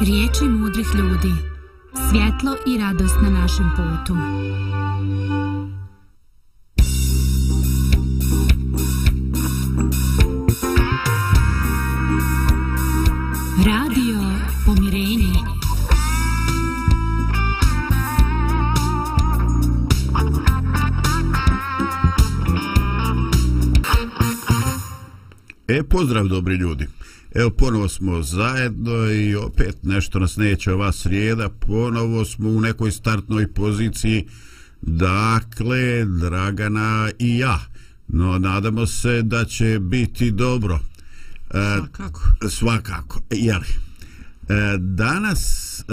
Riječi mudrih ljudi. Svjetlo i radost na našem putu. Radio Pomirenje. E, pozdrav dobri ljudi. Evo, ponovo smo zajedno i opet nešto nas neće ova srijeda. Ponovo smo u nekoj startnoj poziciji. Dakle, Dragana i ja. No, nadamo se da će biti dobro. E, svakako. Svakako. Jeli? E, danas e,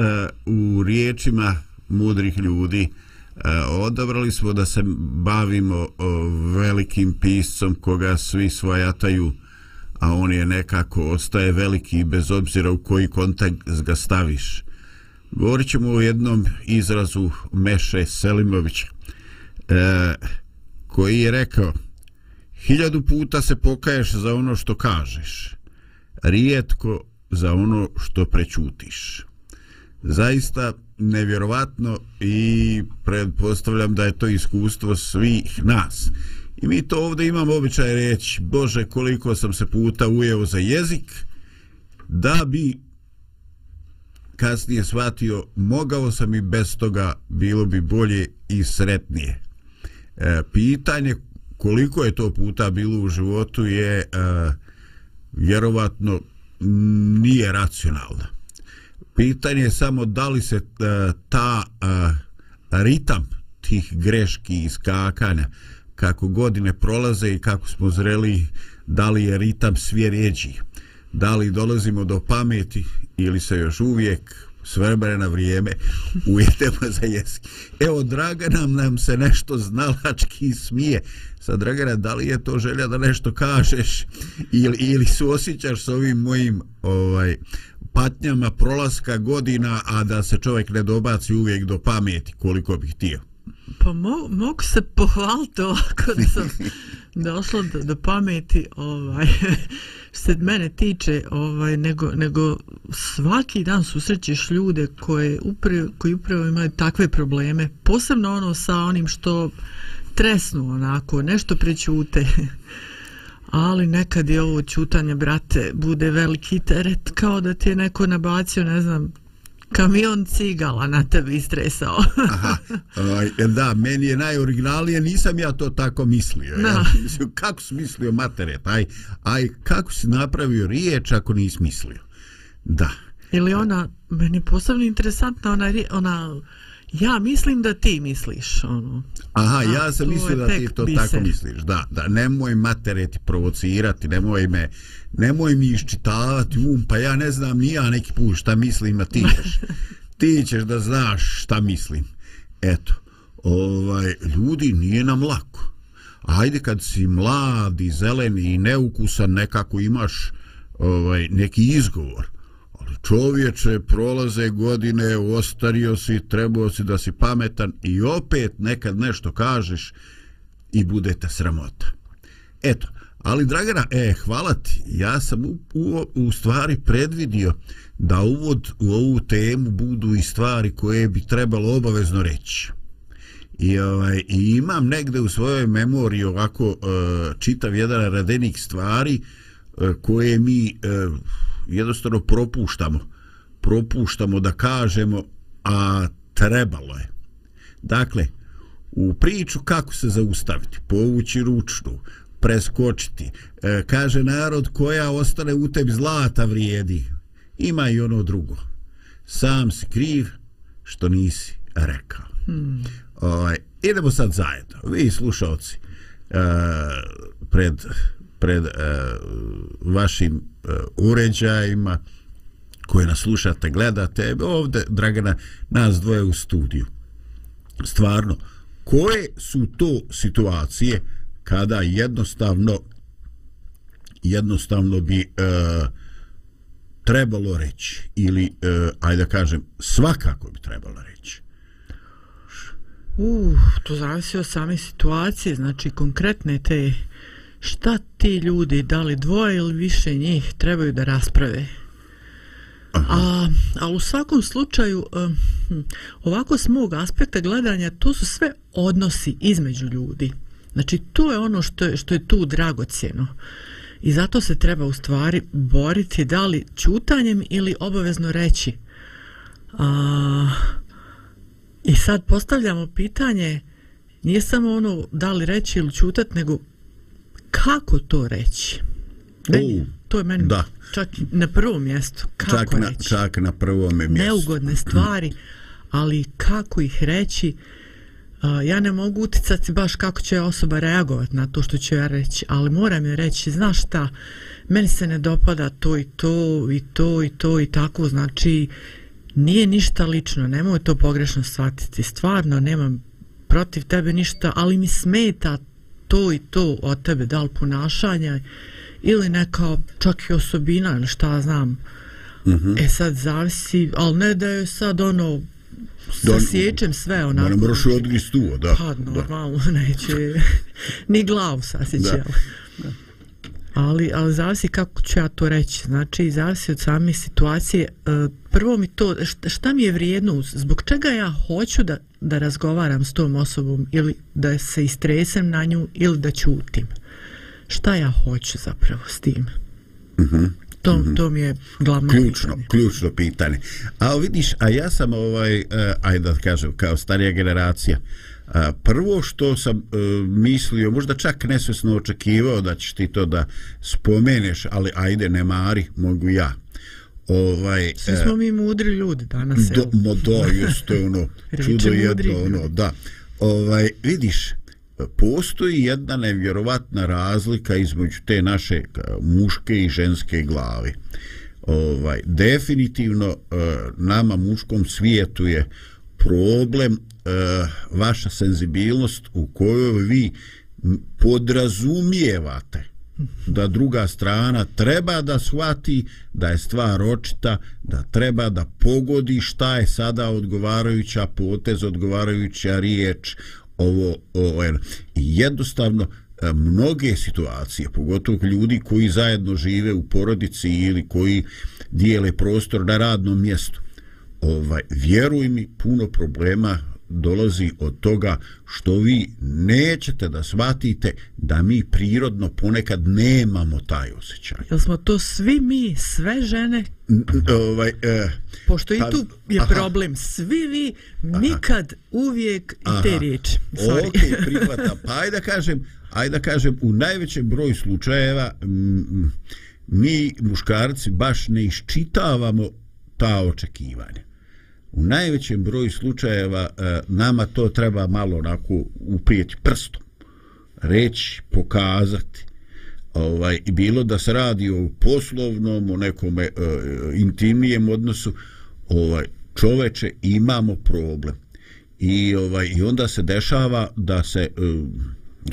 u riječima mudrih ljudi e, odabrali smo da se bavimo o, velikim piscom koga svi svojataju a on je nekako ostaje veliki bez obzira u koji kontekst ga staviš. Govorit ćemo o jednom izrazu Meše Selimovića e, koji je rekao hiljadu puta se pokaješ za ono što kažeš rijetko za ono što prećutiš. Zaista nevjerovatno i predpostavljam da je to iskustvo svih nas. I mi to ovdje imamo običaj reći, Bože, koliko sam se puta ujeo za jezik, da bi kasnije shvatio, mogao sam i bez toga, bilo bi bolje i sretnije. E, pitanje koliko je to puta bilo u životu je e, vjerovatno nije racionalno. Pitanje je samo da li se e, ta e, ritam tih greški i skakanja kako godine prolaze i kako smo zreli da li je ritam sve rijeđi da li dolazimo do pameti ili se još uvijek s vremena vrijeme ujetemo za jezik. Evo, Dragana nam se nešto znalački smije. Sad, Dragana, da li je to želja da nešto kažeš ili, ili su osjećaš s ovim mojim ovaj, patnjama prolaska godina, a da se čovjek ne dobaci uvijek do pameti koliko bih htio? Pa mo, mogu se pohvaliti ovako da sam došla do, do pameti ovaj, što se mene tiče ovaj, nego, nego svaki dan susrećeš ljude koje upravo, koji upravo imaju takve probleme posebno ono sa onim što tresnu onako nešto prećute. Ali nekad je ovo čutanje brate bude veliki teret kao da ti je neko nabacio ne znam kamion cigala na tebi istresao. Aha, ovaj, da, meni je najoriginalnije, nisam ja to tako mislio. Ja, mislim, kako si mislio materet? Aj, aj, kako si napravio riječ ako nisi mislio? Da. Ili ona, meni je posebno interesantna, ona, ona ja mislim da ti misliš ono. Aha, A, ja sam mislio da ti to biser. tako misliš. Da, da, nemoj matereti provocirati, nemoj me, nemoj mi iščitavati um, pa ja ne znam ni ja neki put šta mislim, a ti ćeš, ti ćeš da znaš šta mislim. Eto, ovaj, ljudi, nije nam lako. Ajde kad si mlad i zeleni i neukusan, nekako imaš ovaj, neki izgovor čovječe prolaze godine ostario si trebao si da si pametan i opet nekad nešto kažeš i bude ta sramota. Eto ali Dragana e hvala ti. Ja sam u, u, u stvari predvidio da uvod u ovu temu budu i stvari koje bi trebalo obavezno reći. I, ovaj, i imam negde u svojoj memoriji ovako e, čitav jedan radenik stvari e, koje mi e, jednostavno propuštamo propuštamo da kažemo a trebalo je. Dakle u priču kako se zaustaviti povući ručnu preskočiti e, kaže narod koja ostane u tebi zlata vrijedi. Ima i ono drugo. Sam si kriv što nisi rekao. Hmm. ovaj, idemo sad zajedno. Vi slušalci e, pred pred e, vašim E, uređajima koje nas slušate, gledate. Ovde, Dragana, nas dvoje u studiju. Stvarno koje su to situacije kada jednostavno jednostavno bi e, trebalo reći ili e, ajde da kažem svakako bi trebalo reći? Uh, to zavisi od same situacije, znači konkretne te šta ti ljudi, da li dvoje ili više njih, trebaju da rasprave? A, a u svakom slučaju, hm, ovako s mog aspekta gledanja, to su sve odnosi između ljudi. Znači, to je ono što je, što je tu dragocjeno. I zato se treba u stvari boriti da li čutanjem ili obavezno reći. A, I sad postavljamo pitanje, nije samo ono da li reći ili čutat, nego kako to reći? Meni, to je meni da. čak na prvom mjestu. Kako čak na, reći? Čak na prvom mjestu. Neugodne stvari, ali kako ih reći? Uh, ja ne mogu uticati baš kako će osoba reagovati na to što ću ja reći, ali moram je reći, znaš šta, meni se ne dopada to i to i to i to i tako, znači nije ništa lično, nemoj to pogrešno shvatiti, stvarno nemam protiv tebe ništa, ali mi smeta to i to od tebe, da li ponašanja ili neka čak i osobina ili šta znam. Mm -hmm. E sad zavisi, ali ne da je sad ono sasjećem sve onako. Da ne moraš odgrist tu, da. Pa normalno, da. neće ni glavu sasjećati. Ali, ali zavisi kako ću ja to reći. Znači, zavisi od same situacije. E, prvo mi to, šta mi je vrijedno, zbog čega ja hoću da, da razgovaram s tom osobom ili da se istresem na nju ili da ćutim. Šta ja hoću zapravo s tim? Mhm. Mm to, mm -hmm. to mi je glavno ključno, pitanje. ključno pitanje. A vidiš, a ja sam ovaj, uh, ajde da kažem, kao starija generacija, uh, prvo što sam uh, mislio, možda čak nesvesno očekivao da ćeš ti to da spomeneš, ali ajde, ne mari, mogu ja. Ovaj, Svi smo mi mudri ljudi danas. Do, mo do, to je ono, čudo jedno, ono, da. Ovaj, vidiš, postoji jedna nevjerovatna razlika između te naše muške i ženske glave. Ovaj, definitivno nama muškom svijetu je problem Eh, vaša senzibilnost u kojoj vi podrazumijevate da druga strana treba da shvati da je stvar očita, da treba da pogodi šta je sada odgovarajuća potez, odgovarajuća riječ, ovo, ovo i jednostavno eh, mnoge situacije, pogotovo ljudi koji zajedno žive u porodici ili koji dijele prostor na radnom mjestu, ovaj, vjeruj mi, puno problema dolazi od toga što vi nećete da shvatite da mi prirodno ponekad nemamo taj osjećaj. Jel smo to svi mi, sve žene? Ovaj, eh, Pošto pa, i tu je aha. problem. Svi vi, nikad, aha. uvijek i te riječi. Sorry. Ok, prihvata. Pa ajde da kažem, ajde da kažem, u najvećem broju slučajeva mi, muškarci, baš ne iščitavamo ta očekivanja u najvećem broju slučajeva e, nama to treba malo onako uprijeti prstom reći, pokazati. Ovaj, bilo da se radi o poslovnom o nekom e, e intimnijem odnosu ovaj, čoveče imamo problem. I ovaj i onda se dešava da se e,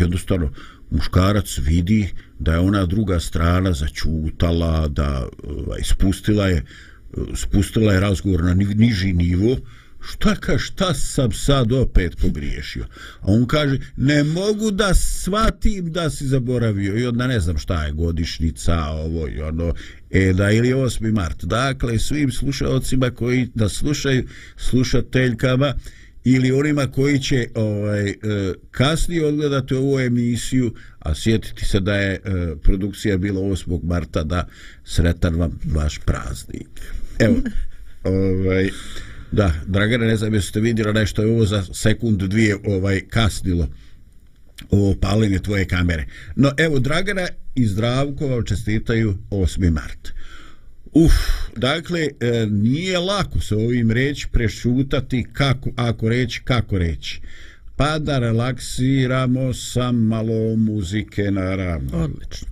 jednostavno muškarac vidi da je ona druga strana začutala da ovaj, spustila je spustila je razgovor na niži nivo. Šta ka šta sam sad opet pogriješio? A on kaže ne mogu da shvatim da si zaboravio. I onda ne znam šta je godišnica ovo i ono. E da ili 8. mart. Dakle svim slušalcima koji da slušaju slušateljkama ili onima koji će ovaj, e, kasnije odgledati ovu emisiju, a sjetiti se da je e, produkcija bila 8. marta, da sretan vam vaš praznik. Evo, ovaj, da, Dragana, ne znam jeste vidjela nešto je ovo za sekund dvije ovaj kasnilo ovo paljenje tvoje kamere. No, evo, Dragana i Zdravkova čestitaju 8. mart. Uf, dakle, e, nije lako se ovim reći prešutati kako, ako reći, kako reći. Pa da relaksiramo sa malo muzike, naravno. Odlično.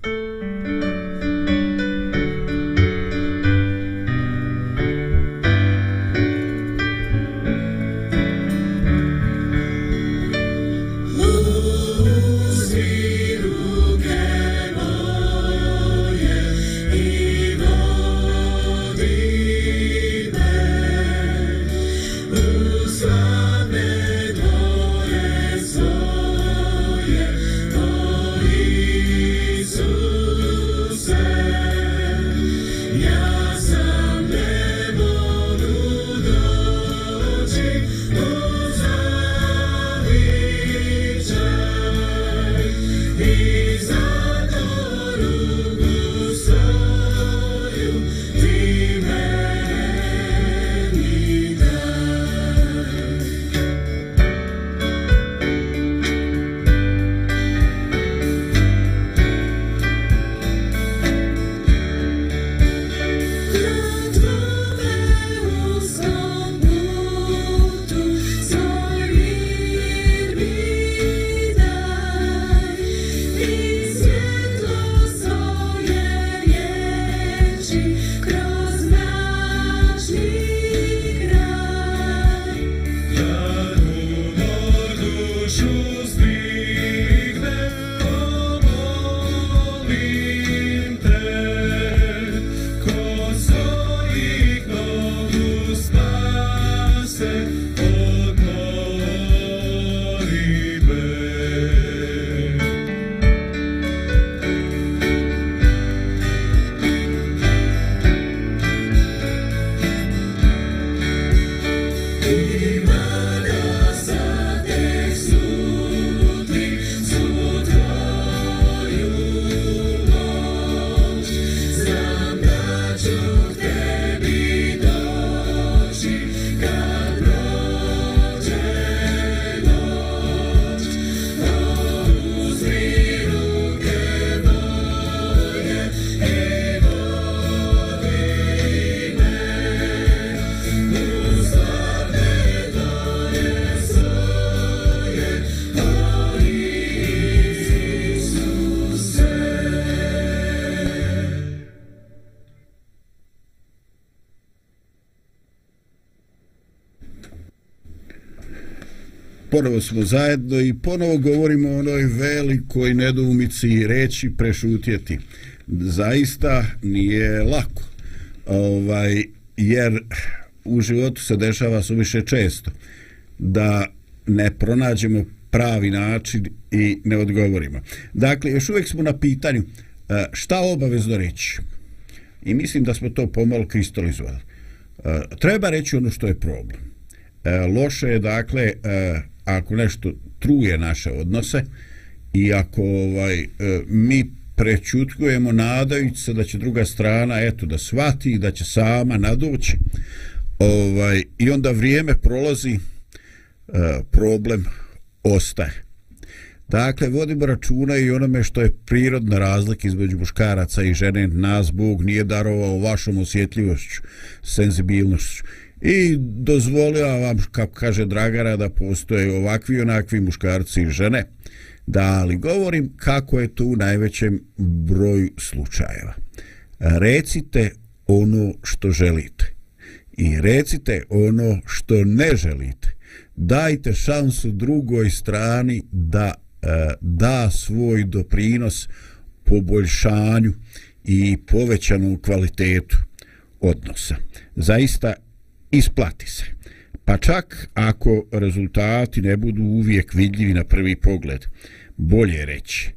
Ponovo smo zajedno i ponovo govorimo o onoj velikoj nedoumici reći prešutjeti. Zaista nije lako. Ovaj, jer u životu se dešava su više često da ne pronađemo pravi način i ne odgovorimo. Dakle, još uvijek smo na pitanju e, šta obavezno reći. I mislim da smo to pomalo kristalizovali. E, treba reći ono što je problem. E, loše je, dakle, ako nešto truje naše odnose i ako ovaj e, mi prečutkujemo nadajući se da će druga strana eto da svati i da će sama nadoći ovaj i onda vrijeme prolazi e, problem ostaje Dakle, vodimo računa i onome što je prirodna razlika između muškaraca i žene. Nas Bog nije darovao vašom osjetljivošću, senzibilnošću i dozvolio vam, kako kaže Dragara, da postoje ovakvi i onakvi muškarci i žene, da li govorim kako je to u najvećem broju slučajeva. Recite ono što želite i recite ono što ne želite. Dajte šansu drugoj strani da e, da svoj doprinos poboljšanju i povećanu kvalitetu odnosa. Zaista isplati se. Pa čak ako rezultati ne budu uvijek vidljivi na prvi pogled, bolje reći.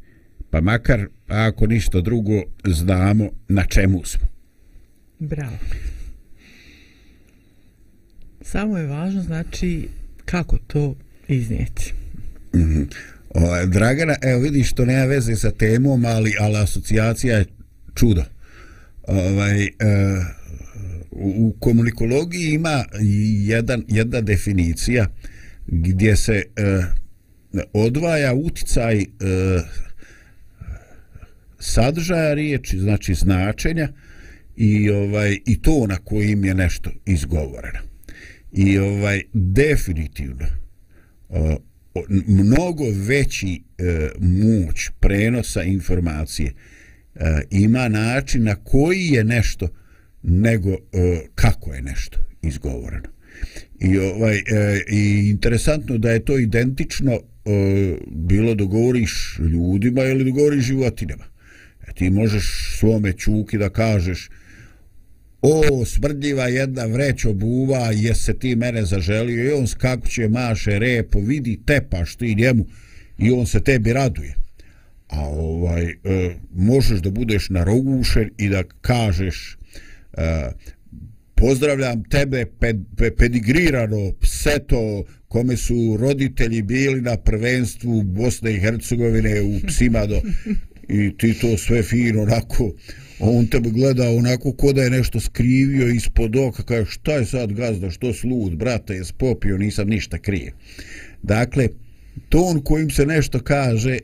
Pa makar ako ništa drugo znamo na čemu smo. Bravo. Samo je važno znači kako to iznijeti. Mm -hmm. o, Dragana, evo vidiš što nema veze sa temom, ali, ali asocijacija je čudo. Ovaj, uh, u komunikologiji ima jedan, jedna definicija gdje se e, odvaja uticaj e, sadržaja riječi, znači značenja i ovaj i to na kojim je nešto izgovoreno. I ovaj definitivno o, o, mnogo veći e, moć prenosa informacije e, ima način na koji je nešto nego e, kako je nešto izgovoreno. I ovaj e, i interesantno da je to identično e, bilo da govoriš ljudima ili dogovoriš životinjama. E, ti možeš svome čuki da kažeš o smrdljiva jedna vrećo buva je se ti mene zaželio i on skakuće maše repo vidi tepaš ti njemu i on se tebi raduje a ovaj e, možeš da budeš narogušen i da kažeš pozdravljam tebe ped, pedigrirano pseto kome su roditelji bili na prvenstvu Bosne i Hercegovine u Psimado i ti to sve fino onako on te gleda onako ko da je nešto skrivio ispod oka kaže šta je sad gazda što slud brate je spopio nisam ništa krije. Dakle ton kojim se nešto kaže e,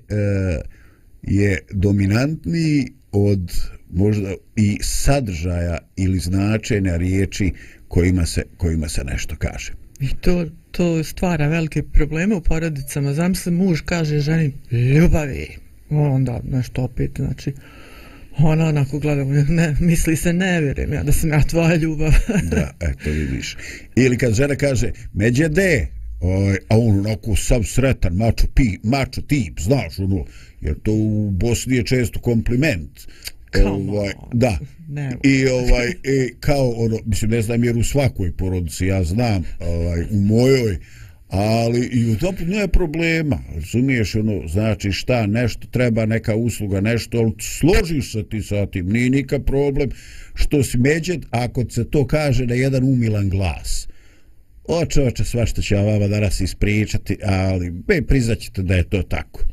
je dominantniji od možda i sadržaja ili značenja riječi kojima se, kojima se nešto kaže. I to, to stvara velike probleme u porodicama. Znam se muž kaže ženi ljubavi. Onda nešto opet, znači ona onako gleda, ne, misli se ne vjerujem ja da sam ja tvoja ljubav. da, eto vidiš. Ili kad žena kaže, međe de, Oj, a on onako sam sretan, mačo, pi, mačo tip, znaš, ono, jer to u Bosni je često kompliment ovaj, da. Ne. I ovaj i kao ono mislim ne znam jer u svakoj porodici ja znam, ovaj u mojoj ali i u tom nije problema. Razumiješ ono znači šta nešto treba neka usluga nešto ali složiš se ti sa tim nije nikak problem što si međed ako se to kaže na jedan umilan glas. O čoveče, svašta će vam vama danas ispričati, ali be, priznaćete da je to tako.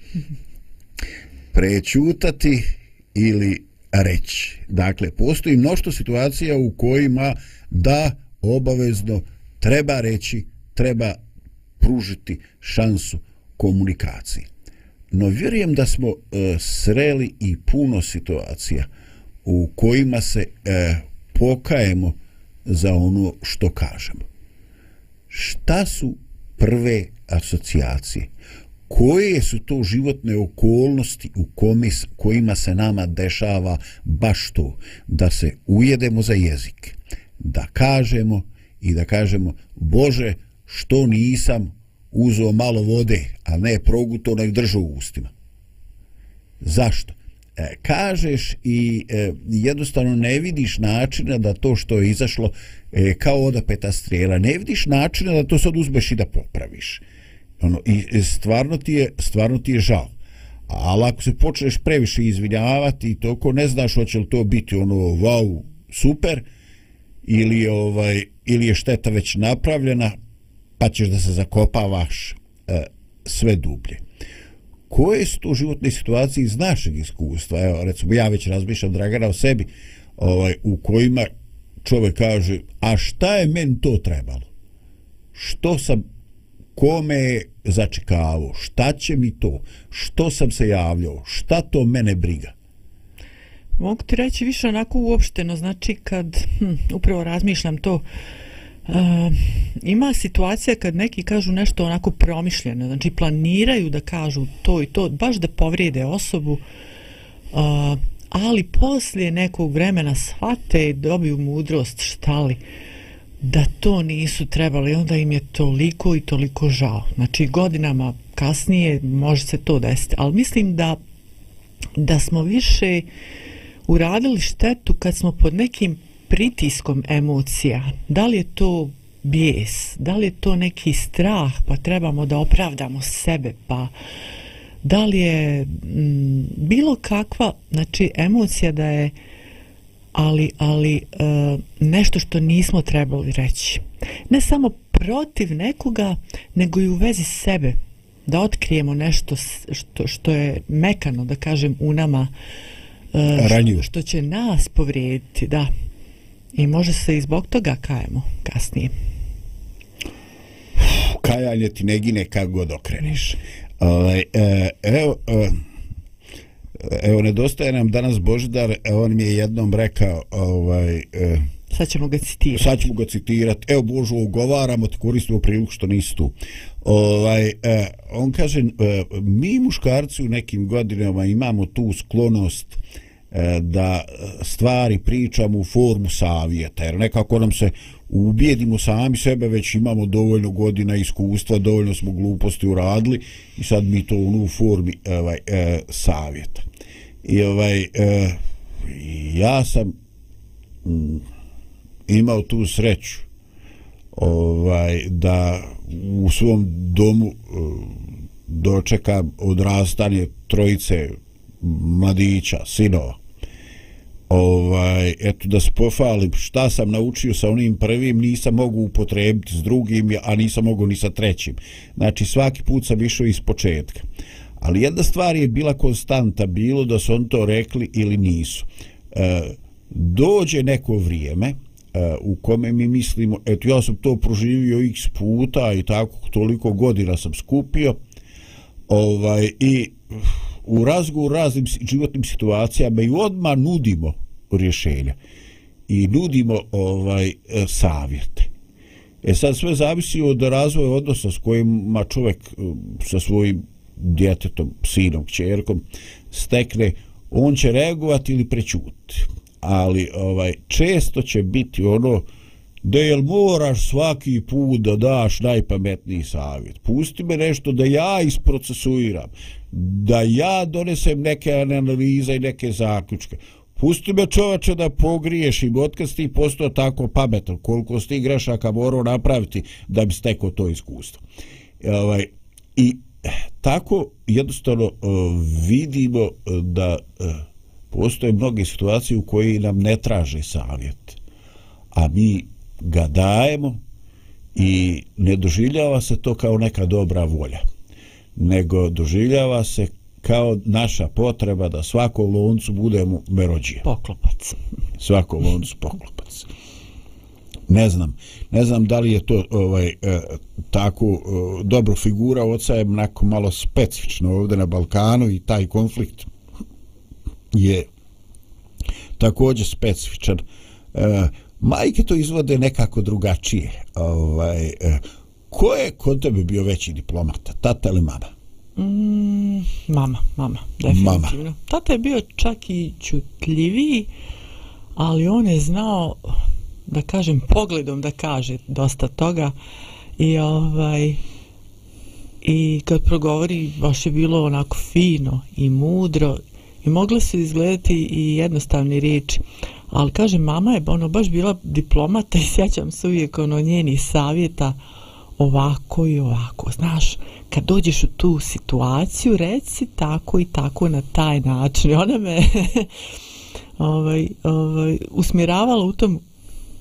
Prećutati ili reći. Dakle, postoji mnošto situacija u kojima da obavezno treba reći, treba pružiti šansu komunikaciji. No vjerujem da smo e, sreli i puno situacija u kojima se e, pokajemo za ono što kažemo. Šta su prve asocijacije? Koje su to životne okolnosti u kome, kojima se nama dešava baš to da se ujedemo za jezik, da kažemo i da kažemo Bože što nisam uzeo malo vode, a ne proguto nek držao u ustima. Zašto? E, kažeš i e, jednostavno ne vidiš načina da to što je izašlo e, kao odapeta strela, ne vidiš načina da to sad uzmeš i da popraviš. Ono, i e, stvarno ti je, stvarno ti je žao. Ali ako se počneš previše izvinjavati i toko ne znaš hoće li to biti ono wow, super ili, ovaj, ili je šteta već napravljena pa ćeš da se zakopavaš e, sve dublje. Koje su to životne situacije iz našeg iskustva? Evo, recimo, ja već razmišljam Dragana o sebi, ovaj, u kojima čovjek kaže, a šta je meni to trebalo? Što sam, kome je začekavo? Šta će mi to? Što sam se javljao? Šta to mene briga? Mogu ti reći više onako uopšteno, znači kad hm, upravo razmišljam to, Uh, ima situacija kad neki kažu nešto onako promišljeno, znači planiraju da kažu to i to, baš da povrijede osobu, a, ali poslije nekog vremena shvate i dobiju mudrost štali da to nisu trebali, onda im je toliko i toliko žao. Znači godinama kasnije može se to desiti, ali mislim da da smo više uradili štetu kad smo pod nekim pritiskom emocija, da li je to bijes, da li je to neki strah, pa trebamo da opravdamo sebe, pa da li je m, mm, bilo kakva, znači emocija da je ali, ali e, nešto što nismo trebali reći. Ne samo protiv nekoga, nego i u vezi sebe, da otkrijemo nešto što, što je mekano, da kažem, u nama, e, što, što će nas povrijediti, da. I može se i zbog toga kajemo kasnije. Kajanje ti ne gine kako god okreneš. Ovaj, e, evo, e, evo, nedostaje nam danas Božidar, on mi je jednom rekao, ovaj, e, Sad ćemo ga citirati. Sad ćemo ga citirati. Evo Božo, ugovaramo, ti koristimo priliku što nisi tu. Ovaj, eh, on kaže, eh, mi muškarci u nekim godinama imamo tu sklonost eh, E, E, da stvari pričamo u formu savjeta, jer nekako nam se ubijedimo sami sebe, već imamo dovoljno godina iskustva, dovoljno smo gluposti uradili i sad mi to u formi ovaj, e, savjeta. I ovaj, e, ja sam m, mm, imao tu sreću ovaj, da u svom domu e, dočekam odrastanje trojice mladića, sinova ovaj, eto da se pofalim šta sam naučio sa onim prvim nisam mogu upotrebiti s drugim a nisam mogu ni sa trećim. Znači svaki put sam išao iz početka. Ali jedna stvar je bila konstanta bilo da su on to rekli ili nisu. E, dođe neko vrijeme e, u kome mi mislimo eto ja sam to proživio x puta i tako toliko godina sam skupio ovaj i u razgovor raznim životnim situacijama i odma nudimo rješenja i nudimo ovaj e, savjete. E sad sve zavisi od razvoja odnosa s kojima čovjek e, sa svojim djetetom, sinom, kćerkom stekne, on će reagovati ili prećuti. Ali ovaj često će biti ono da jel moraš svaki put da daš najpametniji savjet. Pusti me nešto da ja isprocesuiram, da ja donesem neke analize i neke zaključke. Pusti me čovače da pogriješim, otkad ti postao tako pametan, koliko si ti grešaka morao napraviti da bi stekao to iskustvo. Ovaj, I eh, tako jednostavno eh, vidimo eh, da postoje mnoge situacije u koji nam ne traže savjet, a mi ga dajemo i ne doživljava se to kao neka dobra volja, nego doživljava se kao naša potreba da svako loncu budemo merođije. Poklopac. Svako loncu poklopac. Ne znam, ne znam da li je to ovaj e, tako e, dobro figura oca je onako malo specifično ovdje na Balkanu i taj konflikt je također specifičan. E, majke to izvode nekako drugačije. Ovaj, e, ko je kod tebe bio veći diplomata, tata ili mama? Mm, mama, mama, definitivno. Mama. Tata je bio čak i čutljiviji, ali on je znao, da kažem, pogledom da kaže dosta toga i ovaj i kad progovori baš je bilo onako fino i mudro i mogle su izgledati i jednostavni riječi ali kaže mama je ono baš bila diplomata i sjećam se uvijek ono njeni savjeta ovako i ovako. Znaš kad dođeš u tu situaciju reci tako i tako na taj način. I ona me ovaj, ovaj, usmjeravala u tom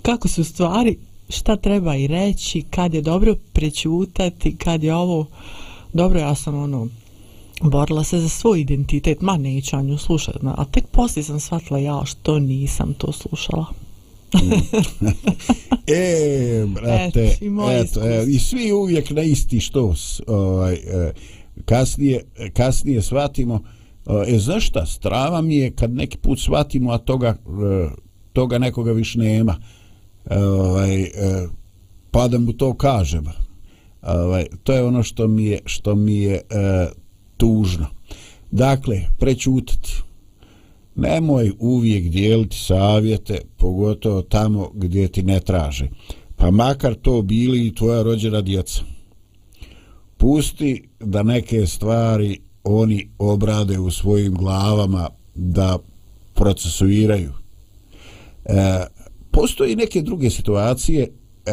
kako su stvari šta treba i reći kad je dobro prećutati kad je ovo dobro. Ja sam ono borila se za svoj identitet, ma neću nju slušati, a tek poslije sam shvatila ja što nisam to slušala. e, brate, et, i, eto, e, i svi uvijek na isti što ovaj, e, kasnije, kasnije shvatimo, e, znaš šta, strava mi je kad neki put shvatimo, a toga, e, toga nekoga više nema, ovaj, e, pa da mu to kažem. Ovaj, to je ono što mi je, što mi je e, tužno. Dakle, prećutati. Nemoj uvijek dijeliti savjete, pogotovo tamo gdje ti ne traže. Pa makar to bili i tvoja rođena djeca. Pusti da neke stvari oni obrade u svojim glavama da procesuiraju. E, postoji neke druge situacije e,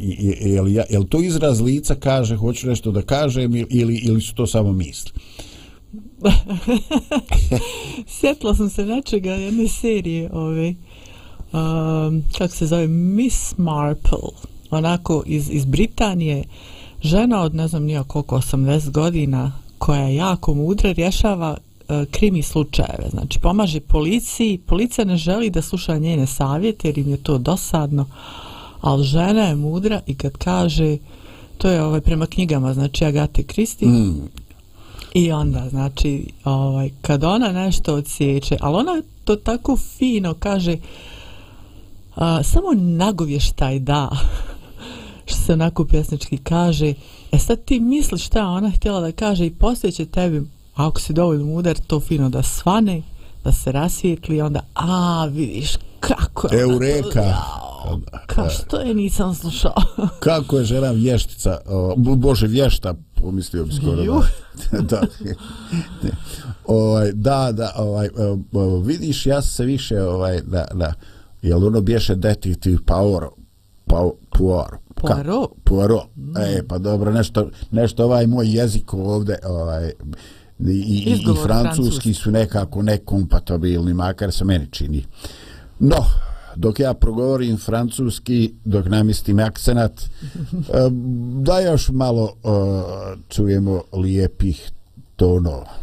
je, je, je to izraz lica kaže hoću nešto da kažem ili, ili su to samo misli sjetila sam se nečega jedne serije ove um, kako se zove Miss Marple. Onako iz, iz Britanije. Žena od ne znam nija koliko 80 godina koja je jako mudra rješava e, uh, krimi slučajeve. Znači pomaže policiji. Policija ne želi da sluša njene savjete jer im je to dosadno ali žena je mudra i kad kaže to je ovaj prema knjigama znači Agate Kristi mm i onda znači ovaj kad ona nešto odsjeće ali ona to tako fino kaže a, samo nagovještaj da što se onako pjesnički kaže. E sad ti misliš šta ona htjela da kaže i poslije će tebi ako si dovoljno mudar to fino da svane da se rasvijetli onda a vidiš kako je Eureka Ka što je nisam slušao? Kako je žena vještica, bože vješta, pomislio bi skoro da. da, ovaj, da, da, ovaj, vidiš, ja se više, ovaj, da, da, jel ono bješe detektiv Poirot, Poirot, Poirot, Poirot, mm. e, pa dobro, nešto, nešto ovaj moj jezik ovde, ovaj, i, i, i francuski su nekako nekompatibilni, makar se meni čini. No, dok ja progovorim francuski, dok namistim akcenat, da još malo uh, čujemo lijepih tonova.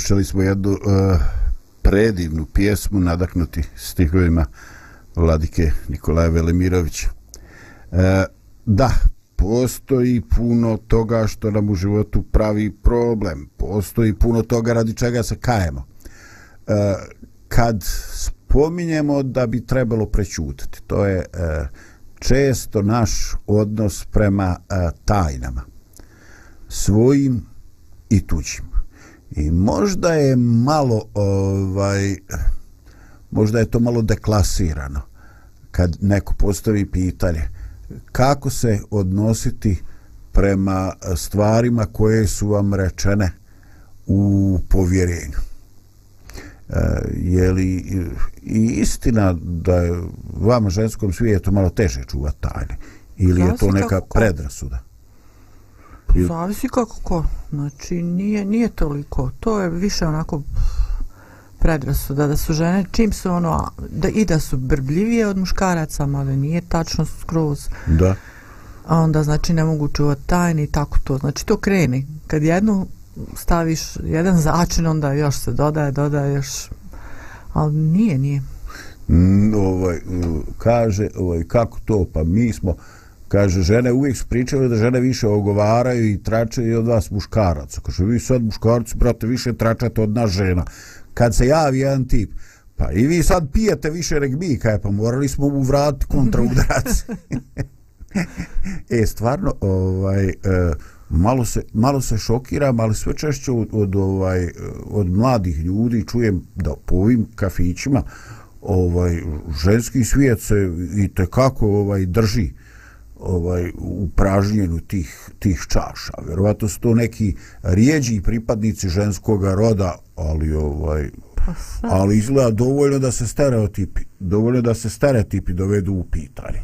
Slušali smo jednu uh, predivnu pjesmu nadaknuti stihovima Vladike Nikolaja Velimirovića. Uh, e, da, postoji puno toga što nam u životu pravi problem. Postoji puno toga radi čega se kajemo. Uh, kad spominjemo da bi trebalo prećutati, to je uh, često naš odnos prema uh, tajnama. Svojim i tuđim. I možda je malo ovaj možda je to malo deklasirano kad neko postavi pitanje kako se odnositi prema stvarima koje su vam rečene u povjerenju. E, je li i istina da je vama ženskom svijetu malo teže čuvati tajne ili je to neka predrasuda? Zavisi kako ko. Znači, nije, nije toliko. To je više onako predrasuda da su žene čim su ono da i da su brbljivije od muškaraca mada nije tačno skroz. Da. A onda znači ne mogu čuvati tajni i tako to. Znači to kreni. Kad jednu staviš jedan začin onda još se dodaje dodaje još. Ali nije nije. Mm, ovaj kaže ovaj kako to? Pa mi smo Kaže, žene uvijek su pričale da žene više ogovaraju i tračaju od vas muškaraca. Kaže, vi sad muškarci, brate, više tračate od nas žena. Kad se javi jedan tip, pa i vi sad pijete više nek mi, kaj pa morali smo mu vratiti kontra udraci. e, stvarno, ovaj, e, malo, se, malo se šokiram, ali sve češće od, od, ovaj, od mladih ljudi čujem da po ovim kafićima ovaj, ženski svijet se i tekako ovaj, drži ovaj u pražnjenju tih, tih čaša. Vjerovatno su to neki rijeđi pripadnici ženskog roda, ali ovaj pa ali izgleda dovoljno da se stereotipi, dovoljno da se stereotipi dovedu u pitanje.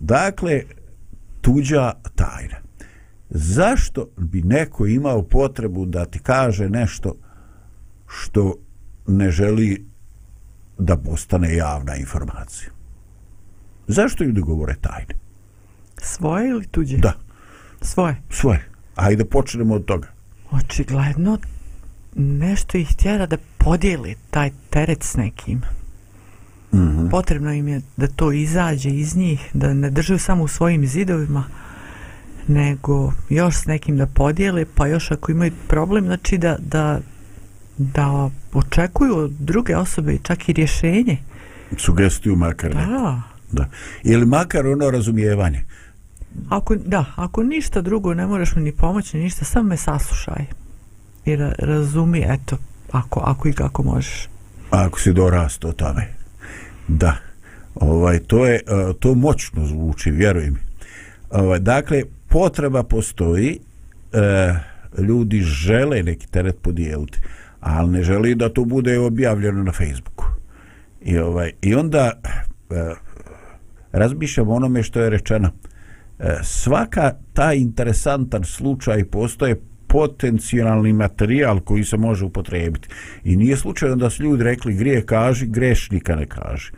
dakle, tuđa tajna. Zašto bi neko imao potrebu da ti kaže nešto što ne želi da postane javna informacija? Zašto ljudi govore tajne? Svoje ili tuđe? Da. Svoje? Svoje. Ajde počnemo od toga. Očigledno nešto ih tjera da podijeli taj teret s nekim. Mm -hmm. Potrebno im je da to izađe iz njih, da ne držaju samo u svojim zidovima, nego još s nekim da podijele, pa još ako imaju problem, znači da, da, da očekuju od druge osobe čak i rješenje. Sugestiju makar. Da. Da. Ili makar ono razumijevanje. Ako, da, ako ništa drugo ne moraš mi ni pomoći, ništa, samo me saslušaj. I ra razumi, eto, ako, ako i kako možeš. Ako si dorasto o tome. Da. Ovaj, to, je, e, to moćno zvuči, vjeruj mi. Ovaj, dakle, potreba postoji, e, ljudi žele neki teret podijeliti, ali ne želi da to bude objavljeno na Facebooku. I, ovaj, i onda... E, razmišljam onome što je rečeno. E, svaka ta interesantan slučaj postoje potencijalni materijal koji se može upotrebiti. I nije slučajno da su ljudi rekli grije kaži, grešnika ne kaži.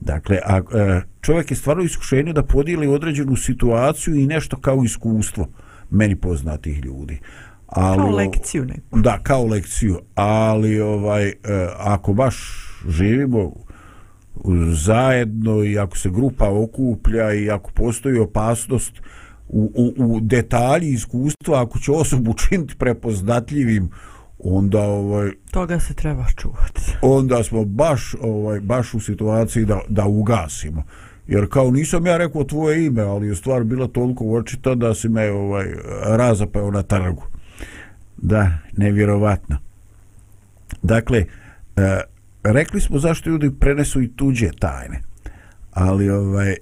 Dakle, a, e, čovjek je stvarno iskušenio da podijeli određenu situaciju i nešto kao iskustvo meni poznatih ljudi. Ali, kao lekciju neku. Da, kao lekciju. Ali ovaj, e, ako baš živimo zajedno i ako se grupa okuplja i ako postoji opasnost u, u, u detalji iskustva, ako će osobu činiti prepoznatljivim, onda ovaj toga se treba čuvati. Onda smo baš ovaj baš u situaciji da da ugasimo. Jer kao nisam ja rekao tvoje ime, ali je stvar bila toliko očita da si me ovaj razapeo na trgu. Da, nevjerovatno. Dakle, e, rekli smo zašto ljudi prenesu i tuđe tajne. Ali ovaj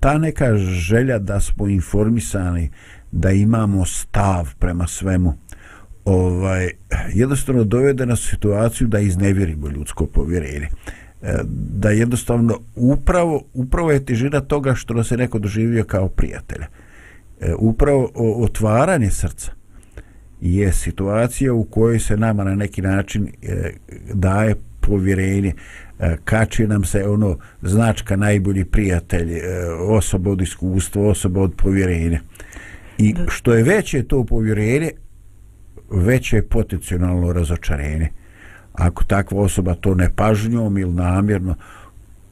ta neka želja da smo informisani, da imamo stav prema svemu, ovaj jednostavno dovede nas u situaciju da iznevjerimo ljudsko povjerenje. E, da jednostavno upravo, upravo je težina toga što nas je neko doživio kao prijatelja. E, upravo otvaranje srca je situacija u kojoj se nama na neki način e, daje povjerenje. E, kači nam se ono značka najbolji prijatelj e, osoba od iskustva osoba od povjerenja. I što je veće to povjerenje veće potencijalno razočarenje. Ako takva osoba to nepažnjom ili namjerno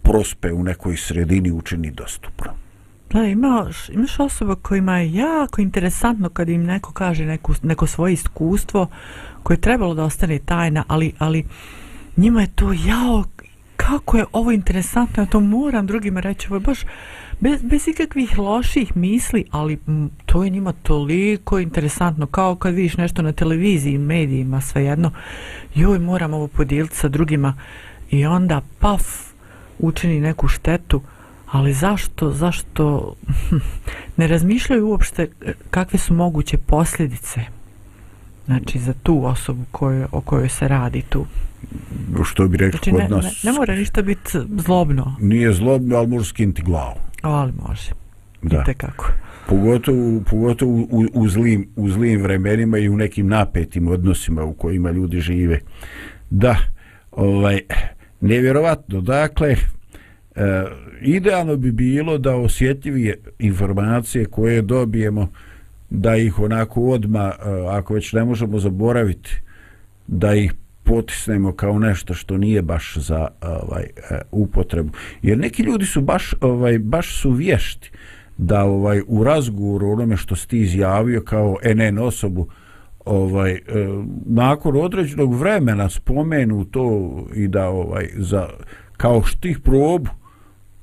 prospe u nekoj sredini učini dostupno. Da, imaš, imaš osoba kojima je jako interesantno kad im neko kaže neku, neko svoje iskustvo koje je trebalo da ostane tajna, ali, ali njima je to jao, kako je ovo interesantno, ja to moram drugima reći, ovo je baš bez, bez ikakvih loših misli, ali m, to je njima toliko interesantno, kao kad vidiš nešto na televiziji, medijima, svejedno, joj, moram ovo podijeliti sa drugima i onda, paf, učini neku štetu, ali zašto, zašto ne razmišljaju uopšte kakve su moguće posljedice znači za tu osobu koje, o kojoj se radi tu? Što bi rekao znači, kod ne, nas? ne, ne mora ništa biti zlobno. Nije zlobno, ali može skinti glavu. Ali može. Da. i kako pogotovo, pogotovo u, u, zlim, u zlim vremenima i u nekim napetim odnosima u kojima ljudi žive. Da ovaj nevjerovatno. Dakle e, idealno bi bilo da osjetljivije informacije koje dobijemo da ih onako odma e, ako već ne možemo zaboraviti da ih potisnemo kao nešto što nije baš za ovaj e, upotrebu. Jer neki ljudi su baš ovaj baš su vješti da ovaj u razgovoru onome što ste izjavio kao NN osobu ovaj e, nakon određenog vremena spomenu to i da ovaj za kao štih probu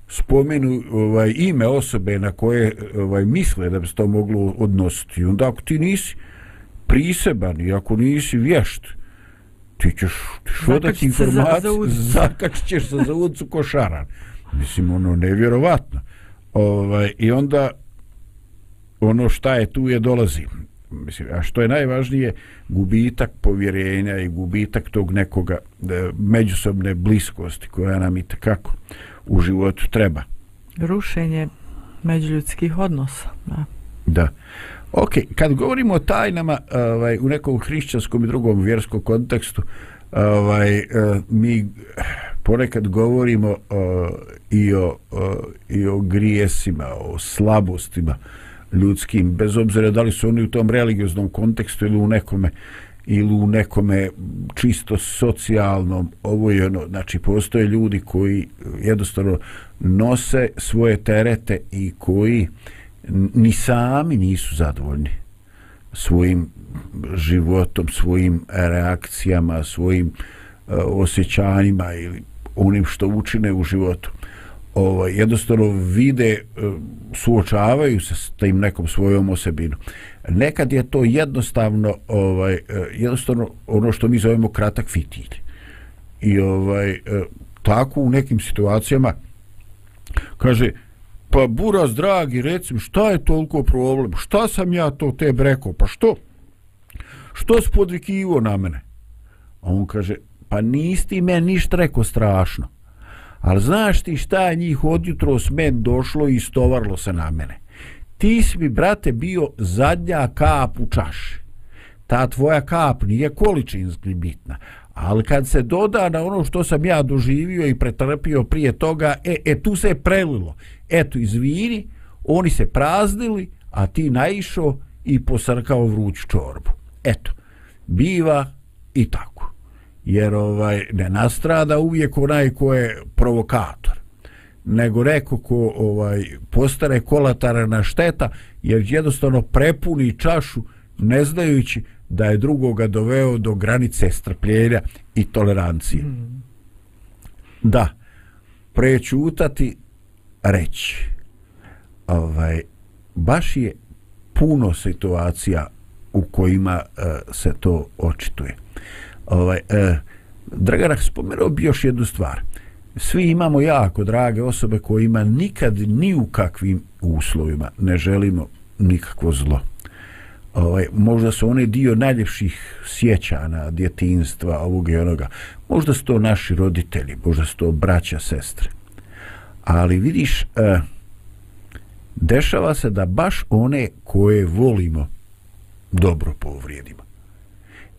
spomenu ovaj ime osobe na koje ovaj misle da bi se to moglo odnositi. Onda ako ti nisi priseban i ako nisi vješt, ti ćeš šodati informaciju, zakačit ćeš se za ulicu košaran. Mislim, ono, nevjerovatno. Ovaj, I onda ono šta je tu je dolazi. Mislim, a što je najvažnije, gubitak povjerenja i gubitak tog nekoga međusobne bliskosti koja nam i kako u životu treba. Rušenje međuljudskih odnosa. Da. da. Ok, kad govorimo o tajnama ovaj, u nekom hrišćanskom i drugom vjerskom kontekstu, ovaj, eh, mi ponekad govorimo uh, i, o, uh, i o grijesima, o slabostima ljudskim, bez obzira da li su oni u tom religioznom kontekstu ili u nekome ili u nekome čisto socijalnom ovo je ono, znači postoje ljudi koji jednostavno nose svoje terete i koji ni sami nisu zadovoljni svojim životom, svojim reakcijama, svojim uh, osjećanjima ili onim što učine u životu. Ovaj, jednostavno vide, uh, suočavaju se s tim nekom svojom osebinom nekad je to jednostavno ovaj e, jednostavno ono što mi zovemo kratak fitilj. I ovaj e, tako u nekim situacijama kaže pa buraz dragi recim šta je toliko problem? Šta sam ja to te rekao? Pa što? Što spodvikivo na mene? A on kaže pa nisti me ništa rekao strašno. Ali znaš ti šta je njih odjutro s men došlo i stovarlo se na mene? Ti si mi, brate, bio zadnja kap u čaši. Ta tvoja kap nije količinski bitna, ali kad se doda na ono što sam ja doživio i pretrpio prije toga, e, e tu se je prelilo. Eto, izvini, oni se praznili, a ti naišao i posrkao vruću čorbu. Eto, biva i tako. Jer ovaj ne nastrada uvijek onaj ko je provokator nego neko ko ovaj postane kolatarna šteta jer jednostavno prepuni čašu ne znajući da je drugoga doveo do granice strpljenja i tolerancije. Mm. Da, prečutati reći. Ovaj, baš je puno situacija u kojima uh, se to očituje. Ovaj, uh, Dragana, spomenuo bi još jednu stvar. Uh, svi imamo jako drage osobe kojima nikad ni u kakvim uslovima ne želimo nikakvo zlo. Ovaj, možda su oni dio najljepših sjećana djetinstva ovog i onoga. Možda su to naši roditelji, možda su to braća, sestre. Ali vidiš, eh, dešava se da baš one koje volimo dobro povrijedimo.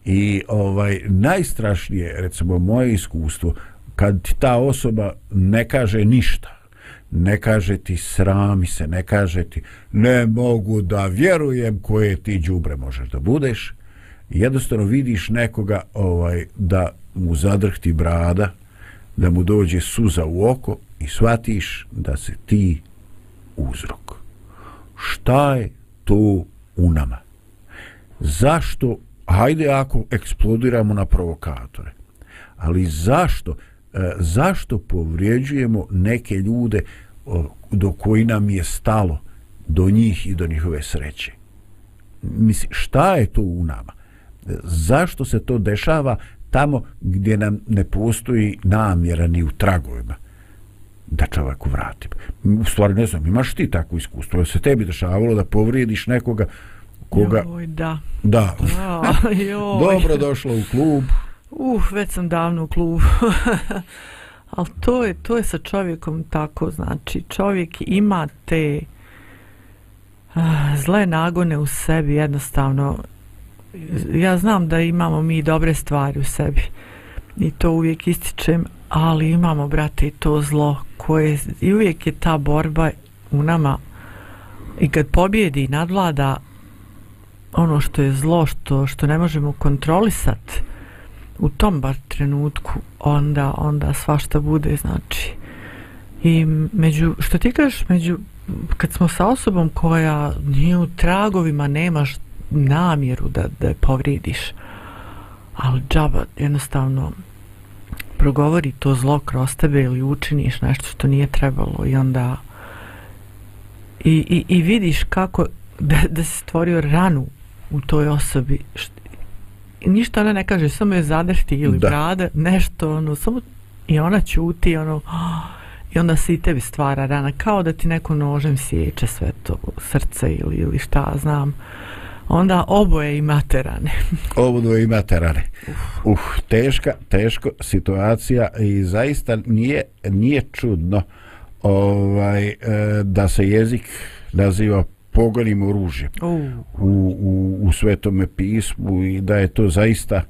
I ovaj najstrašnije, recimo moje iskustvo, kad ti ta osoba ne kaže ništa, ne kaže ti srami se, ne kaže ti ne mogu da vjerujem koje ti đubre možeš da budeš, jednostavno vidiš nekoga ovaj da mu zadrhti brada da mu dođe suza u oko i shvatiš da se ti uzrok. Šta je to u nama? Zašto hajde ako eksplodiramo na provokatore ali zašto zašto povrijeđujemo neke ljude do koji nam je stalo do njih i do njihove sreće misli šta je to u nama zašto se to dešava tamo gdje nam ne postoji namjera ni u tragovima da čovjeku vrati. U stvari ne znam, imaš ti takvo iskustvo? Se tebi dešavalo da povrijediš nekoga koga... Joj, da. Da. Dobro došlo u klub. Uh, već sam davno u klubu. Ali to je, to je sa čovjekom tako, znači čovjek ima te uh, zle nagone u sebi, jednostavno ja znam da imamo mi dobre stvari u sebi i to uvijek ističem, ali imamo, brate, i to zlo koje i uvijek je ta borba u nama i kad pobjedi i nadvlada ono što je zlo, što, što ne možemo kontrolisati u tom bar trenutku, onda, onda svašta bude, znači. I među, što ti kažeš, među, kad smo sa osobom koja nije u tragovima, nemaš namjeru da, da je povridiš ali džaba jednostavno progovori to zlo kroz tebe ili učiniš nešto što nije trebalo i onda i, i, i vidiš kako da, da se stvorio ranu u toj osobi što, ništa ona ne kaže samo je zadrti ili da. brada nešto ono samo i ona ćuti ono i onda se i tebi stvara rana kao da ti neko nožem sjeće sve to srce ili, ili šta znam onda oboje imate rane. oboje imate rane. Uh, teška, teško situacija i zaista nije, nije čudno ovaj, e, da se jezik naziva pogonim oružjem uh. u, u, u svetome pismu i da je to zaista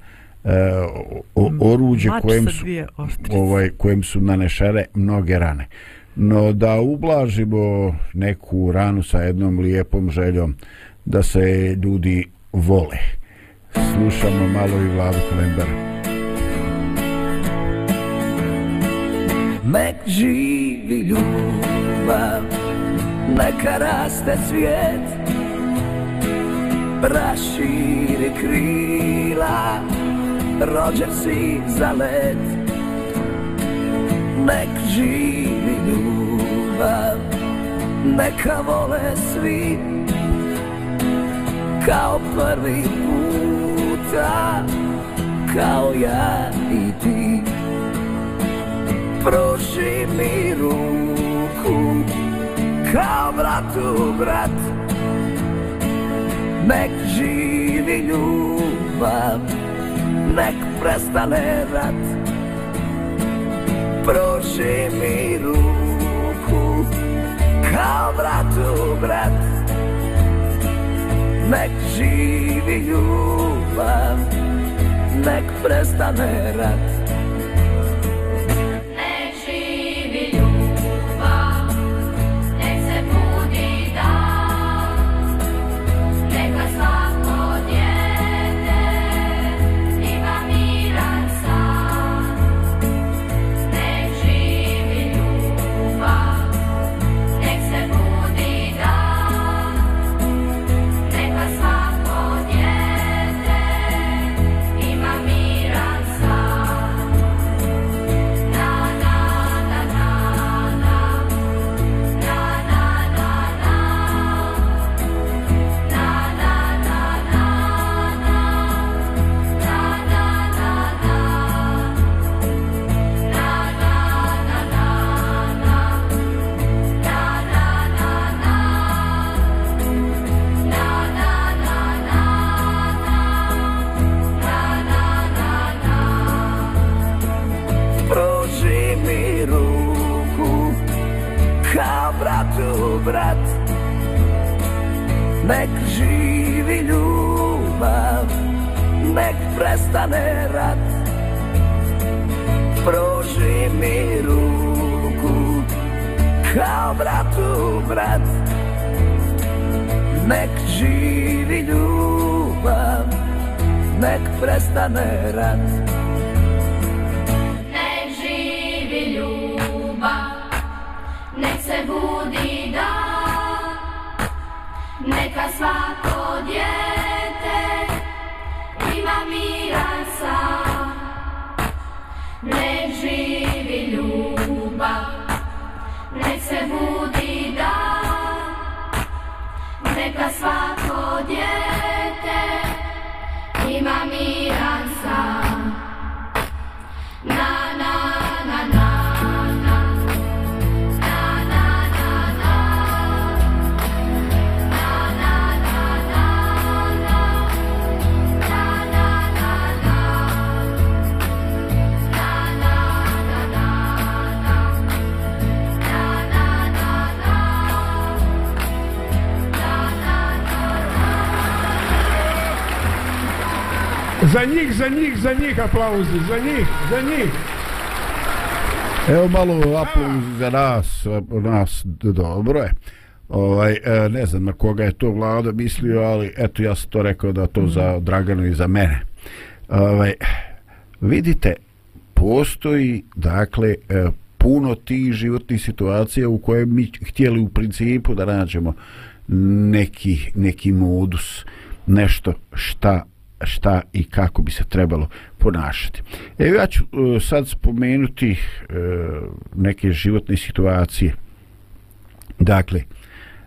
uh, o, oruđe kojem su, ovaj, kojem su nanešene mnoge rane. No da ublažimo neku ranu sa jednom lijepom željom da se ljudi vole. Slušamo malo i Vladu Kalembar. Nek živi ljubav, neka raste svijet, raširi krila, rođen si za let. Nek živi ljubav, neka vole svi, kao prvi puta kao ja i ti pruži mi ruku kao bratu brat nek živi ljubav nek prestane rat. Pruži mi ruku kao bratu brat Nek živi ljubav Nek prestane rat. Za njih, za njih, za njih aplauzi, za njih, za njih. Evo malo aplauz za nas, nas dobro je. Ovaj, e, ne znam na koga je to vlada mislio, ali eto ja sam to rekao da to za Draganu i za mene. Ovaj, vidite, postoji dakle e, puno tih životnih situacija u koje mi htjeli u principu da nađemo neki, neki modus, nešto šta šta i kako bi se trebalo ponašati. Evo ja ću e, sad spomenuti e, neke životne situacije. Dakle,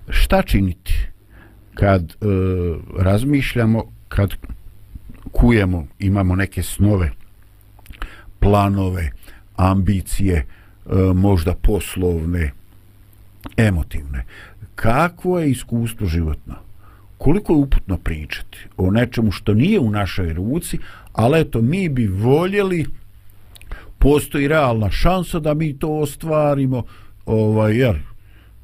šta činiti kad e, razmišljamo, kad kujemo, imamo neke snove, planove, ambicije, možda poslovne, emotivne. Kako je iskustvo životno? Koliko je uputno pričati o nečemu što nije u našoj ruci, ali eto, mi bi voljeli, postoji realna šansa da mi to ostvarimo, ovaj, jer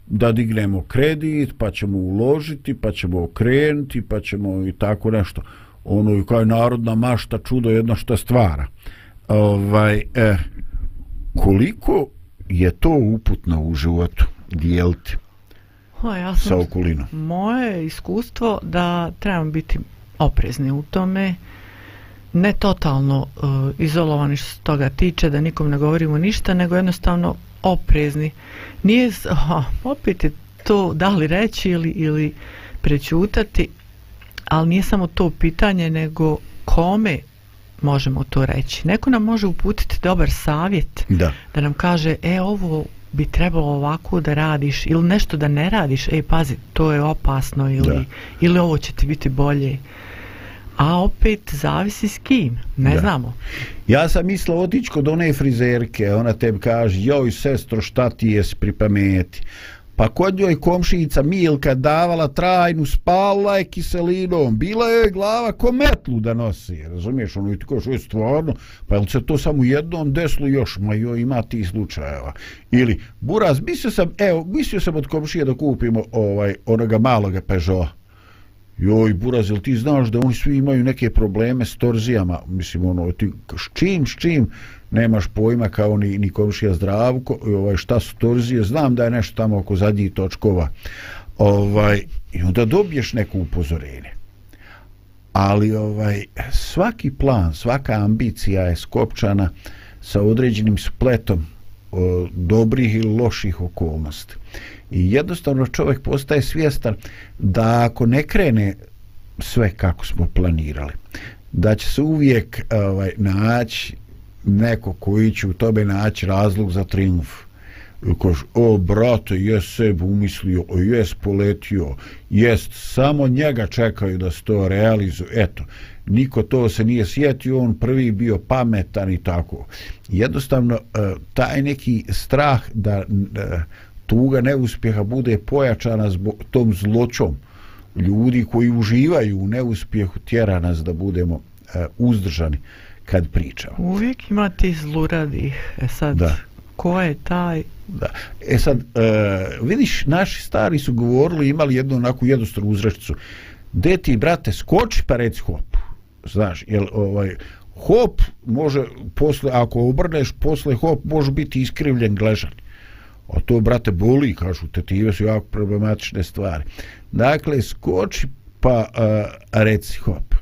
da dignemo kredit, pa ćemo uložiti, pa ćemo okrenuti, pa ćemo i tako nešto. Ono je kao je narodna mašta, čudo jedno što stvara. Ovaj, eh, koliko je to uputno u životu dijeliti? Ha, ja sa okolinom. Moje iskustvo da trebamo biti oprezni u tome, ne totalno uh, izolovani što se toga tiče, da nikom ne govorimo ništa, nego jednostavno oprezni. Nije, ha, opet je to da li reći ili, ili prećutati, ali nije samo to pitanje, nego kome možemo to reći. Neko nam može uputiti dobar savjet, da, da nam kaže, e, ovo bi trebalo ovako da radiš ili nešto da ne radiš, ej pazi, to je opasno ili, Da. ili ovo će ti biti bolje. A opet zavisi s kim, ne Da. znamo. Ja sam mislio otići kod one frizerke, ona tebi kaže, joj sestro, šta ti je pri pameti? Pa kod njoj komšinica Milka davala trajnu, spala je kiselinom, bila je glava ko metlu da nosi, razumiješ, ono i tako što je stvarno, pa jel se to samo jednom deslo još, ma joj ima ti slučajeva. Ili, Buraz, mislio sam, evo, mislio sam od komšije da kupimo ovaj, onoga maloga Peugeota. Joj, Buraz, jel ti znaš da oni svi imaju neke probleme s torzijama? Mislim, ono, ti, s čim, s čim? Nemaš pojma kao ni, ni komšija zdravko, i ovaj, šta su torzije? Znam da je nešto tamo oko zadnjih točkova. Ovaj, I onda dobiješ neko upozorenje. Ali ovaj svaki plan, svaka ambicija je skopčana sa određenim spletom o, dobrih ili loših okolnosti. I jednostavno čovjek postaje svjestan da ako ne krene sve kako smo planirali, da će se uvijek ovaj, naći neko koji će u tobe naći razlog za triumf. Koš, o brate, jes se umislio, o jes poletio, jest, samo njega čekaju da se to realizuje, eto, niko to se nije sjetio, on prvi bio pametan i tako. Jednostavno, eh, taj neki strah da eh, tuga neuspjeha bude pojačana zbog tom zločom ljudi koji uživaju u neuspjehu tjera nas da budemo e, uzdržani kad pričamo. Uvijek ima ti zluradih. E sad, Da. ko je taj? Da. E sad, e, vidiš, naši stari su govorili, imali jednu onako jednostranu uzrečicu. De ti, brate, skoči pa reci hop. Znaš, jel, ovaj, hop može, posle, ako obrneš posle hop, može biti iskrivljen gležan. A to, brate, boli, kažu, tetive su jako problematične stvari. Dakle, skoči pa uh, reci hop.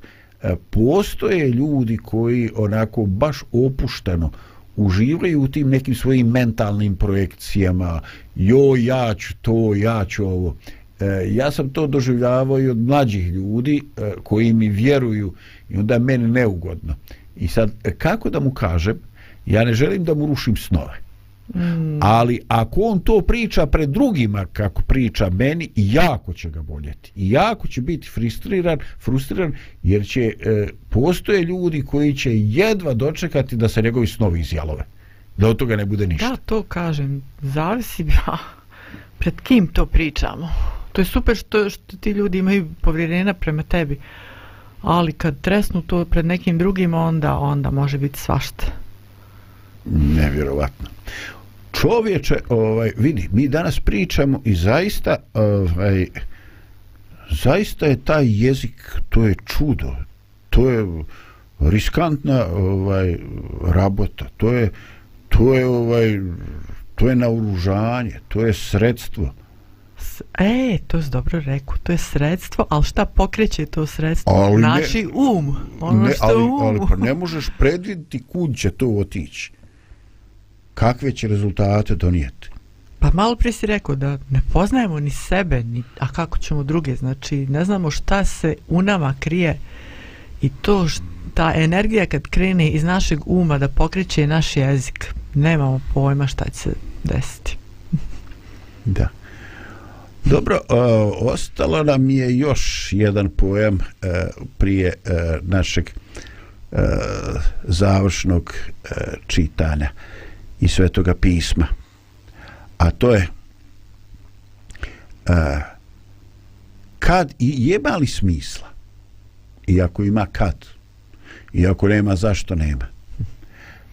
e, postoje ljudi koji onako baš opušteno uživaju u tim nekim svojim mentalnim projekcijama jo ja ću to, ja ću ovo e, ja sam to doživljavao i od mlađih ljudi e, koji mi vjeruju i onda meni neugodno i sad e, kako da mu kažem ja ne želim da mu rušim snove Mm. Ali ako on to priča pred drugima kako priča meni, jako će ga boljeti. I jako će biti frustriran, frustriran jer će e, postoje ljudi koji će jedva dočekati da se njegovi snovi izjalove. Da od toga ne bude ništa. Da, to kažem. Zavisi ja, pred kim to pričamo. To je super što, što ti ljudi imaju povjerenja prema tebi. Ali kad tresnu to pred nekim drugim, onda onda može biti svašta. Nevjerovatno čovječe, ovaj, vidi, mi danas pričamo i zaista, ovaj, zaista je taj jezik, to je čudo, to je riskantna ovaj, rabota, to je, to je, ovaj, to je naoružanje, to je sredstvo. E, to je dobro rekao, to je sredstvo, ali šta pokreće to sredstvo? Ali znači ne, um, ono ne, što ali, um. Ali pa ne možeš predviditi kud će to otići kakve će rezultate donijeti. Pa malo prije si rekao da ne poznajemo ni sebe, ni, a kako ćemo druge, znači ne znamo šta se u nama krije i to ta energija kad krene iz našeg uma da pokreće naš jezik, nemamo pojma šta će se desiti. Da. Dobro, uh, ostalo nam je još jedan pojam uh, prije uh, našeg uh, završnog uh, čitanja. Uh, i svetoga pisma. A to je a, kad i jema li smisla? Iako ima kad iako nema zašto nema?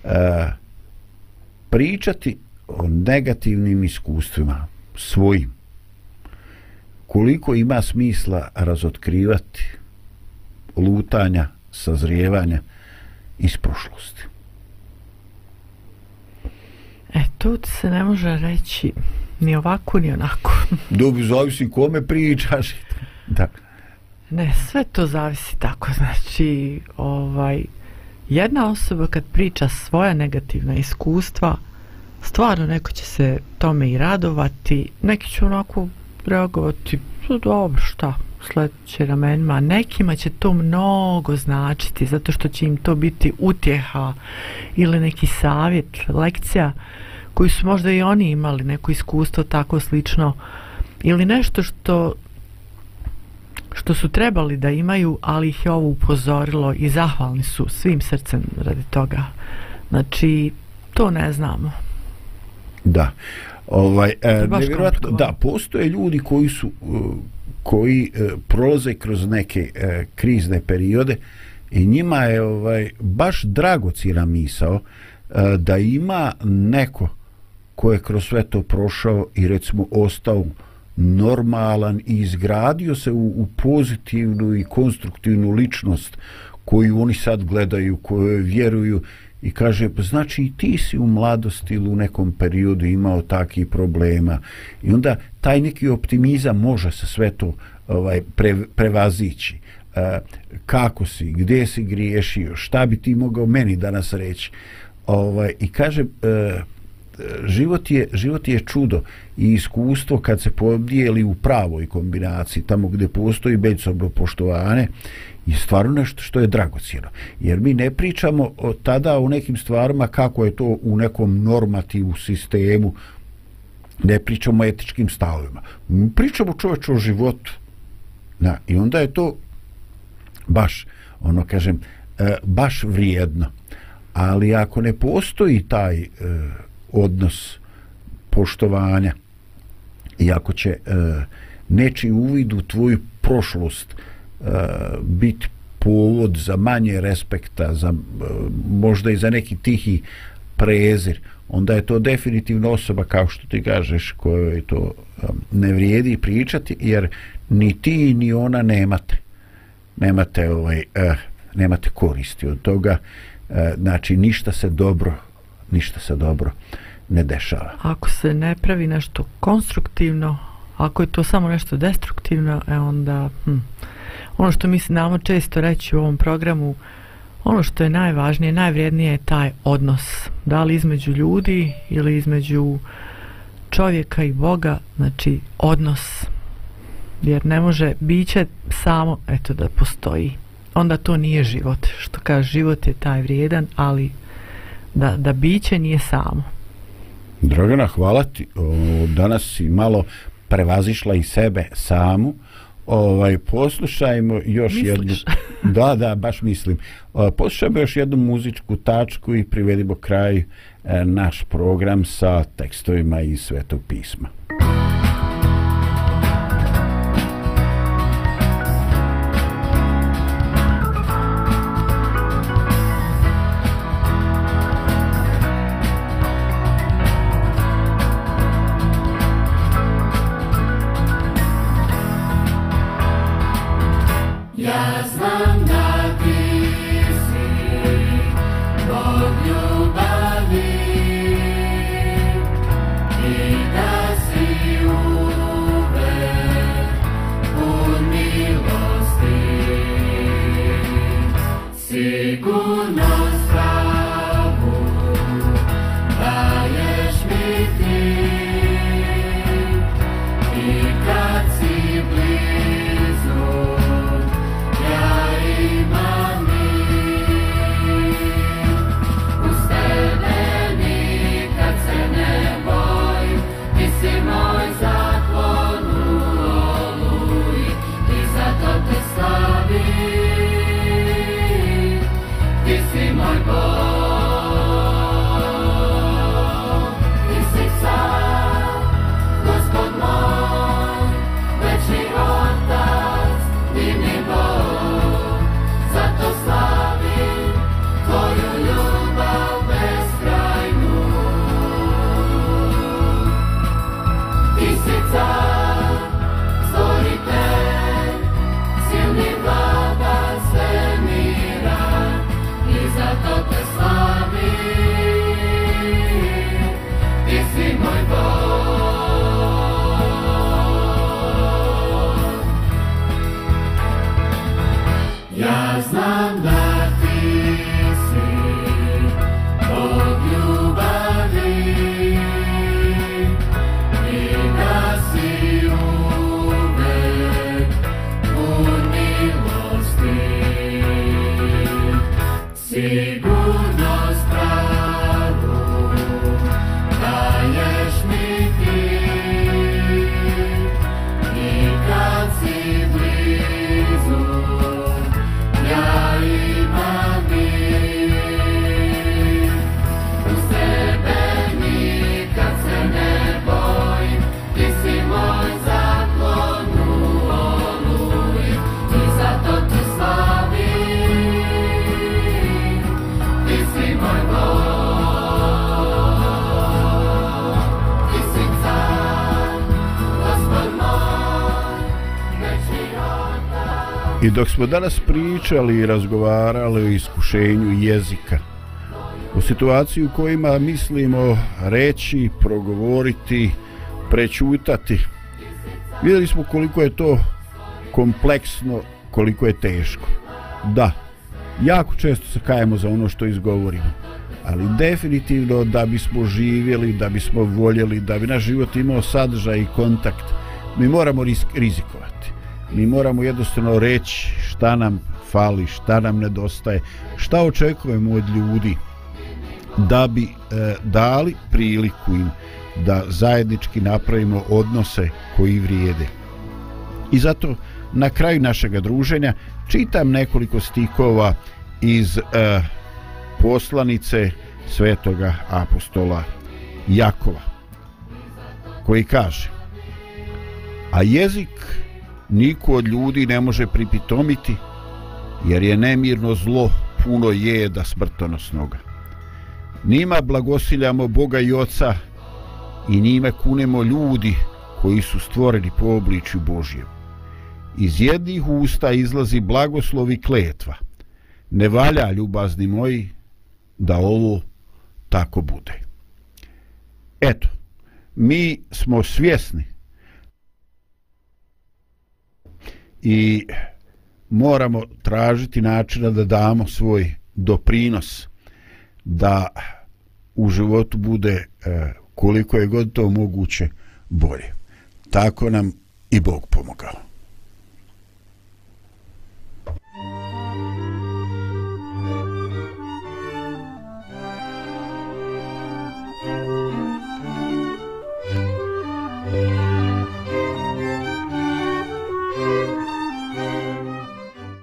A, pričati o negativnim iskustvima svojim. Koliko ima smisla razotkrivati lutanja sazrijevanja iz prošlosti? E, tu se ne može reći ni ovako, ni onako. Dobro, zavisi kome pričaš. Da. Ne, sve to zavisi tako. Znači, ovaj, jedna osoba kad priča svoja negativna iskustva, stvarno neko će se tome i radovati, neki će onako reagovati, dobro, šta, sledeće ramenima, nekima će to mnogo značiti, zato što će im to biti utjeha ili neki savjet, lekcija, koji su možda i oni imali neko iskustvo tako slično, ili nešto što što su trebali da imaju, ali ih je ovo upozorilo i zahvalni su svim srcem radi toga. Znači, to ne znamo. Da. Ovaj, e, nevjerojatno, da, postoje ljudi koji su koji e, prolaze kroz neke e, krizne periode i njima je ovaj baš dragocina misao e, da ima neko ko je kroz sve to prošao i recimo ostao normalan i izgradio se u, u pozitivnu i konstruktivnu ličnost koju oni sad gledaju, koju vjeruju i kaže, pa znači ti si u mladosti ili u nekom periodu imao takih problema i onda taj neki optimizam može se sve to ovaj pre, prevazići. E, kako si, gdje si griješio, šta bi ti mogao meni danas reći? Ovaj, I kaže, e, život, je, život je čudo i iskustvo kad se podijeli u pravoj kombinaciji, tamo gdje postoji međusobno poštovane, je stvarno nešto što je dragocijeno. Jer mi ne pričamo o, tada o nekim stvarima kako je to u nekom normativu sistemu, ne pričamo o etičkim stavima. Mi pričamo čovječe o životu. Na, I onda je to baš, ono kažem, e, baš vrijedno. Ali ako ne postoji taj e, odnos poštovanja. I ako će e, neči uvid u tvoju prošlost e, biti povod za manje respekta, za, e, možda i za neki tihi prezir, onda je to definitivno osoba, kao što ti kažeš, kojoj to e, ne vrijedi pričati, jer ni ti ni ona nemate. Nemate ovaj e, nemate koristi od toga. E, znači ništa se dobro ništa se dobro ne dešava ako se ne pravi nešto konstruktivno ako je to samo nešto destruktivno, e onda hm, ono što mi se namo često reći u ovom programu, ono što je najvažnije, najvrijednije je taj odnos. Da li između ljudi ili između čovjeka i Boga, znači odnos. Jer ne može biće samo, eto da postoji. Onda to nije život. Što kaže, život je taj vrijedan, ali da, da biće nije samo. Dragana, hvala ti. O, danas si malo prevazišla i sebe samu. Ovaj poslušajmo još Misliš? jednu Da, da, baš mislim. O, poslušajmo još jednu muzičku tačku i privedimo kraj e, naš program sa tekstovima iz Svetog pisma. Dok smo danas pričali i razgovarali o iskušenju jezika, u situaciji u kojima mislimo reći, progovoriti, prećutati, vidjeli smo koliko je to kompleksno, koliko je teško. Da, jako često se kajemo za ono što izgovorimo, ali definitivno da bismo živjeli, da bismo voljeli, da bi naš život imao sadržaj i kontakt, mi moramo rizikovati mi moramo jednostavno reći šta nam fali, šta nam nedostaje, šta očekujemo od ljudi da bi e, dali priliku im da zajednički napravimo odnose koji vrijede. I zato na kraju našeg druženja čitam nekoliko stikova iz e, poslanice svetoga apostola Jakova koji kaže a jezik niko od ljudi ne može pripitomiti, jer je nemirno zlo puno jeda smrtonosnoga. Nima blagosiljamo Boga i Oca i njime kunemo ljudi koji su stvoreni po obličju Božjem. Iz jednih usta izlazi blagoslovi kletva. Ne valja, ljubazni moji, da ovo tako bude. Eto, mi smo svjesni i moramo tražiti načina da damo svoj doprinos da u životu bude e, koliko je god to moguće bolje. Tako nam i Bog pomogao.